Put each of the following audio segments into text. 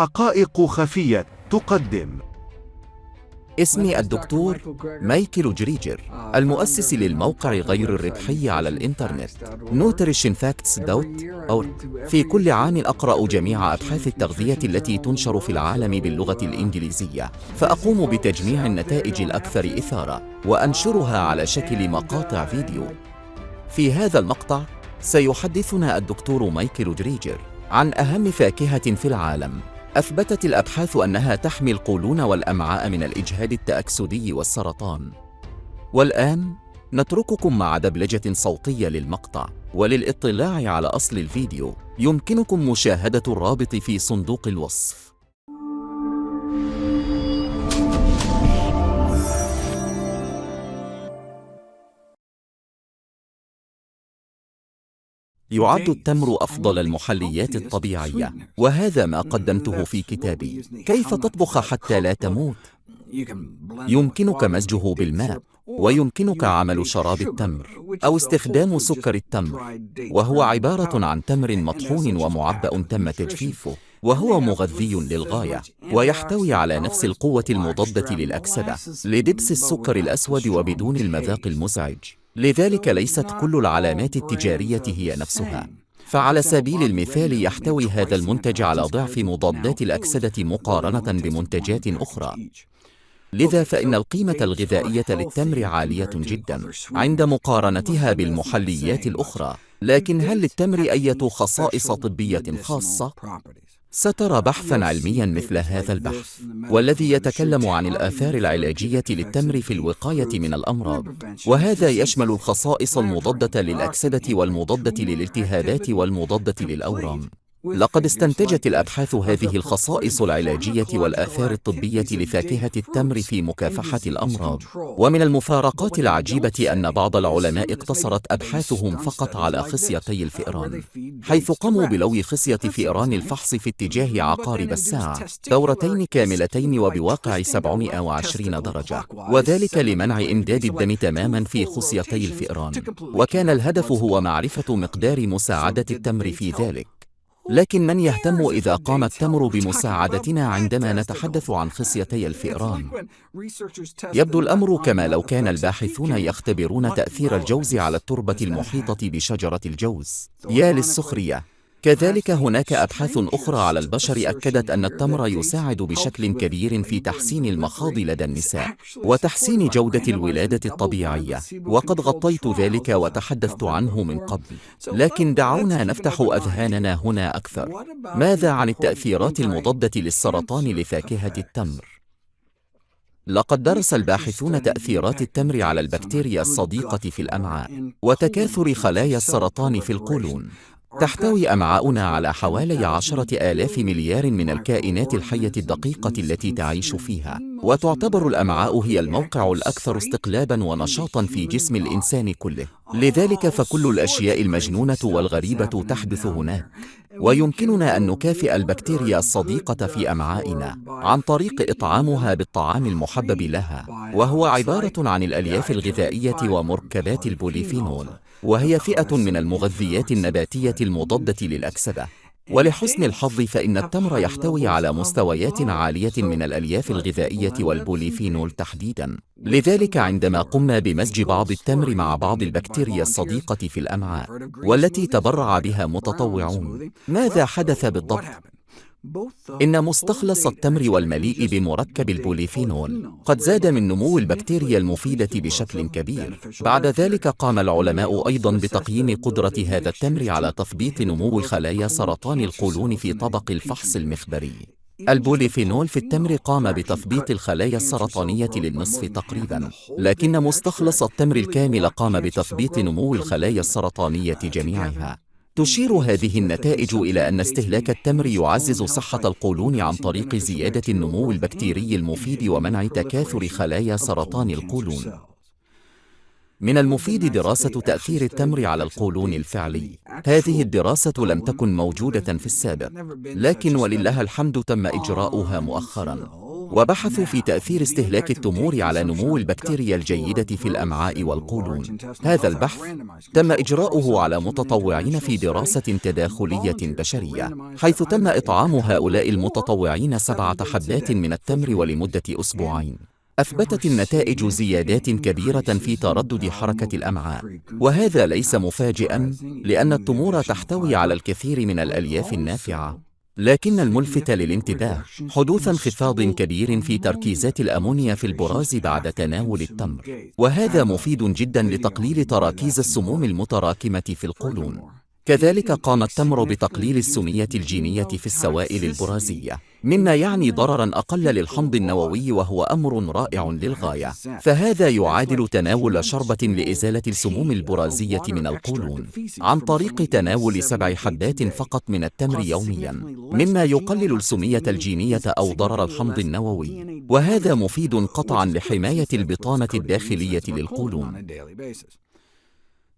حقائق خفية تقدم. اسمي الدكتور مايكل جريجر المؤسس للموقع غير الربحي على الإنترنت Nutrition Facts dot في كل عام أقرأ جميع أبحاث التغذية التي تنشر في العالم باللغة الإنجليزية فأقوم بتجميع النتائج الأكثر إثارة وأنشرها على شكل مقاطع فيديو. في هذا المقطع سيحدثنا الدكتور مايكل جريجر عن أهم فاكهة في العالم. أثبتت الأبحاث أنها تحمي القولون والأمعاء من الإجهاد التأكسدي والسرطان. والآن نترككم مع دبلجة صوتية للمقطع، وللإطلاع على أصل الفيديو يمكنكم مشاهدة الرابط في صندوق الوصف. يعد التمر أفضل المحليات الطبيعية. وهذا ما قدمته في كتابي. كيف تطبخ حتى لا تموت؟ يمكنك مزجه بالماء ويمكنك عمل شراب التمر أو استخدام سكر التمر وهو عبارة عن تمر مطحون ومعبأ تم تجفيفه وهو مغذي للغاية ويحتوي على نفس القوة المضادة للأكسدة لدبس السكر الأسود وبدون المذاق المزعج. لذلك ليست كل العلامات التجارية هي نفسها. فعلى سبيل المثال يحتوي هذا المنتج على ضعف مضادات الأكسدة مقارنة بمنتجات أخرى. لذا فإن القيمة الغذائية للتمر عالية جدا عند مقارنتها بالمحليات الأخرى. لكن هل للتمر أية خصائص طبية خاصة؟ سترى بحثا علميا مثل هذا البحث والذي يتكلم عن الآثار العلاجية للتمر في الوقاية من الأمراض. وهذا يشمل الخصائص المضادة للأكسدة والمضادة للالتهابات والمضادة للأورام. لقد استنتجت الأبحاث هذه الخصائص العلاجية والآثار الطبية لفاكهة التمر في مكافحة الأمراض. ومن المفارقات العجيبة أن بعض العلماء اقتصرت أبحاثهم فقط على خصيتي الفئران حيث قاموا بلو خصية فئران الفحص في اتجاه عقارب الساعة دورتين كاملتين وبواقع 720 درجة وذلك لمنع إمداد الدم تماما في خصيتي الفئران. وكان الهدف هو معرفة مقدار مساعدة التمر في ذلك. لكن من يهتم إذا قام التمر بمساعدتنا عندما نتحدث عن خصيتي الفئران؟ يبدو الأمر كما لو كان الباحثون يختبرون تأثير الجوز على التربة المحيطة بشجرة الجوز. يا للسخرية. كذلك هناك أبحاث أخرى على البشر أكدت أن التمر يساعد بشكل كبير في تحسين المخاض لدى النساء وتحسين جودة الولادة الطبيعية وقد غطيت ذلك وتحدثت عنه من قبل. لكن دعونا نفتح أذهاننا هنا أكثر. ماذا عن التأثيرات المضادة للسرطان لفاكهة التمر؟ لقد درس الباحثون تأثيرات التمر على البكتيريا الصديقة في الأمعاء وتكاثر خلايا السرطان في القولون. تحتوي أمعاؤنا على حوالي عشرة آلاف مليار من الكائنات الحية الدقيقة التي تعيش فيها. وتعتبر الأمعاء هي الموقع الأكثر استقلابا ونشاطا في جسم الإنسان كله. لذلك فكل الأشياء المجنونة والغريبة تحدث هناك. ويمكننا أن نكافئ البكتيريا الصديقة في أمعائنا عن طريق إطعامها بالطعام المحبب لها وهو عبارة عن الألياف الغذائية ومركبات البوليفينول وهي فئة من المغذيات النباتية المضادة للأكسدة ولحسن الحظ فإن التمر يحتوي على مستويات عالية من الألياف الغذائية والبوليفينول تحديدا. لذلك عندما قمنا بمزج بعض التمر مع بعض البكتيريا الصديقة في الأمعاء والتي تبرع بها متطوعون. ماذا حدث بالضبط؟ إن مستخلص التمر والمليء بمركب البوليفينول. قد زاد من نمو البكتيريا المفيدة بشكل كبير. بعد ذلك قام العلماء أيضا بتقييم قدرة هذا التمر على تثبيط نمو خلايا سرطان القولون في طبق الفحص المخبري. البوليفينول في التمر قام بتثبيط الخلايا السرطانية للنصف تقريبا. لكن مستخلص التمر الكامل قام بتثبيط نمو الخلايا السرطانية جميعها تشير هذه النتائج إلى أن استهلاك التمر يعزز صحة القولون عن طريق زيادة النمو البكتيري المفيد ومنع تكاثر خلايا سرطان القولون. من المفيد دراسة تأثير التمر على القولون الفعلي. هذه الدراسة لم تكن موجودة في السابق، لكن ولله الحمد تم إجراؤها مؤخرا. وبحثوا في تأثير استهلاك التمور على نمو البكتيريا الجيدة في الأمعاء والقولون. هذا البحث تم إجراؤه على متطوعين في دراسة تداخلية بشرية حيث تم إطعام هؤلاء المتطوعين سبعة حبات من التمر ولمدة أسبوعين. أثبتت النتائج زيادات كبيرة في تردد حركة الأمعاء وهذا ليس مفاجئا لأن التمور تحتوي على الكثير من الألياف النافعة. لكن الملفت للانتباه حدوث انخفاض كبير في تركيزات الأمونيا في البراز بعد تناول التمر. وهذا مفيد جدا لتقليل تراكيز السموم المتراكمة في القولون. كذلك قام التمر بتقليل السمية الجينية في السوائل البرازية. مما يعني ضررا أقل للحمض النووي وهو أمر رائع للغاية. فهذا يعادل تناول شربة لإزالة السموم البرازية من القولون عن طريق تناول سبع حبات فقط من التمر يوميا مما يقلل السمية الجينية أو ضرر الحمض النووي. وهذا مفيد قطعا لحماية البطانة الداخلية للقولون.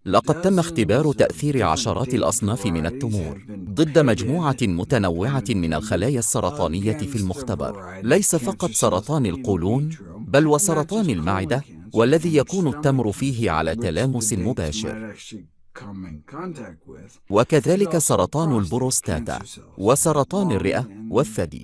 لقد تم اختبار تأثير عشرات الأصناف من التمور ضد مجموعة متنوعة من الخلايا السرطانية في المختبر. ليس فقط سرطان القولون بل وسرطان المعدة والذي يكون التمر فيه على تلامس مباشر. وكذلك سرطان البروستاتا وسرطان الرئة والثدي.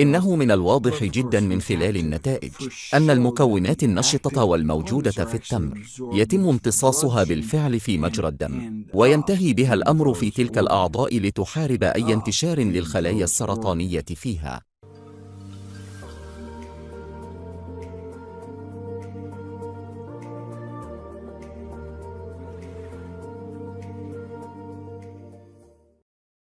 إنه من الواضح جدا من خلال النتائج أن المكونات النشطة والموجودة في التمر يتم امتصاصها بالفعل في مجرى الدم وينتهي بها الأمر في تلك الأعضاء لتحارب أي انتشار للخلايا السرطانية فيها.